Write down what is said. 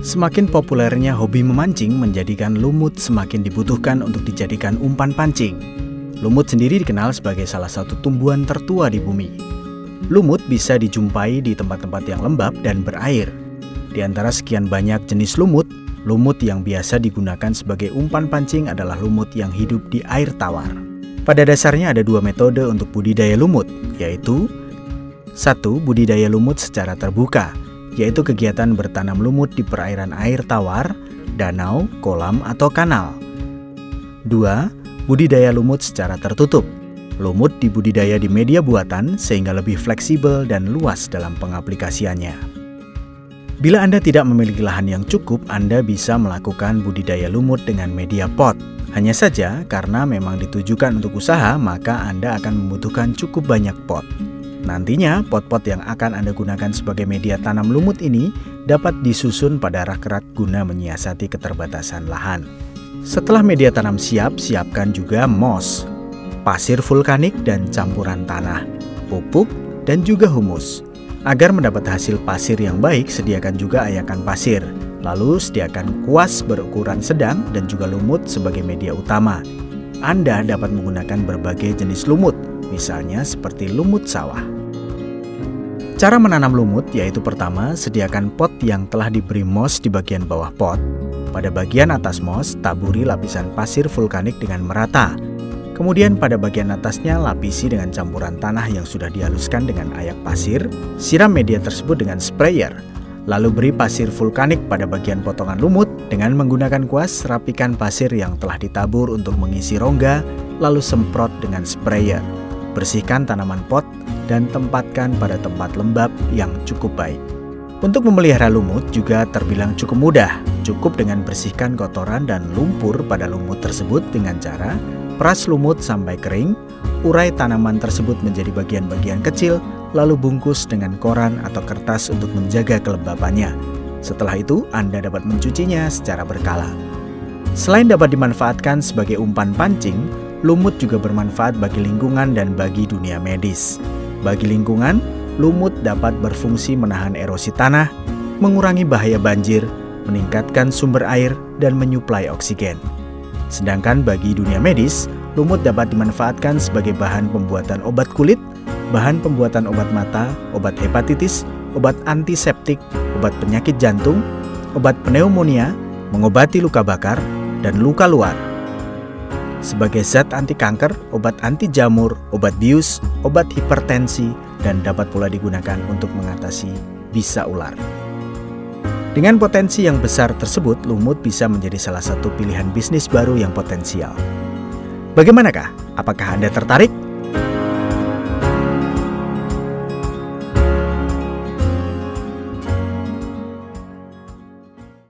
Semakin populernya hobi memancing menjadikan lumut semakin dibutuhkan untuk dijadikan umpan pancing. Lumut sendiri dikenal sebagai salah satu tumbuhan tertua di bumi. Lumut bisa dijumpai di tempat-tempat yang lembab dan berair. Di antara sekian banyak jenis lumut, lumut yang biasa digunakan sebagai umpan pancing adalah lumut yang hidup di air tawar. Pada dasarnya ada dua metode untuk budidaya lumut, yaitu satu, budidaya lumut secara terbuka, yaitu kegiatan bertanam lumut di perairan air tawar, danau, kolam, atau kanal. Dua, budidaya lumut secara tertutup. Lumut dibudidaya di media buatan sehingga lebih fleksibel dan luas dalam pengaplikasiannya. Bila Anda tidak memiliki lahan yang cukup, Anda bisa melakukan budidaya lumut dengan media pot. Hanya saja, karena memang ditujukan untuk usaha, maka Anda akan membutuhkan cukup banyak pot. Nantinya, pot-pot yang akan Anda gunakan sebagai media tanam lumut ini dapat disusun pada rak-rak guna menyiasati keterbatasan lahan. Setelah media tanam siap, siapkan juga moss, pasir vulkanik dan campuran tanah, pupuk, dan juga humus. Agar mendapat hasil pasir yang baik, sediakan juga ayakan pasir. Lalu sediakan kuas berukuran sedang dan juga lumut sebagai media utama. Anda dapat menggunakan berbagai jenis lumut, misalnya seperti lumut sawah. Cara menanam lumut yaitu pertama, sediakan pot yang telah diberi moss di bagian bawah pot. Pada bagian atas moss, taburi lapisan pasir vulkanik dengan merata Kemudian pada bagian atasnya lapisi dengan campuran tanah yang sudah dihaluskan dengan ayak pasir, siram media tersebut dengan sprayer, lalu beri pasir vulkanik pada bagian potongan lumut dengan menggunakan kuas rapikan pasir yang telah ditabur untuk mengisi rongga, lalu semprot dengan sprayer. Bersihkan tanaman pot dan tempatkan pada tempat lembab yang cukup baik. Untuk memelihara lumut juga terbilang cukup mudah, cukup dengan bersihkan kotoran dan lumpur pada lumut tersebut dengan cara Peras lumut sampai kering, urai tanaman tersebut menjadi bagian-bagian kecil, lalu bungkus dengan koran atau kertas untuk menjaga kelembapannya. Setelah itu, Anda dapat mencucinya secara berkala. Selain dapat dimanfaatkan sebagai umpan pancing, lumut juga bermanfaat bagi lingkungan dan bagi dunia medis. Bagi lingkungan, lumut dapat berfungsi menahan erosi tanah, mengurangi bahaya banjir, meningkatkan sumber air, dan menyuplai oksigen. Sedangkan bagi dunia medis, lumut dapat dimanfaatkan sebagai bahan pembuatan obat kulit, bahan pembuatan obat mata, obat hepatitis, obat antiseptik, obat penyakit jantung, obat pneumonia, mengobati luka bakar, dan luka luar. Sebagai zat anti kanker, obat anti jamur, obat bius, obat hipertensi, dan dapat pula digunakan untuk mengatasi bisa ular. Dengan potensi yang besar tersebut, lumut bisa menjadi salah satu pilihan bisnis baru yang potensial. Bagaimanakah? Apakah Anda tertarik?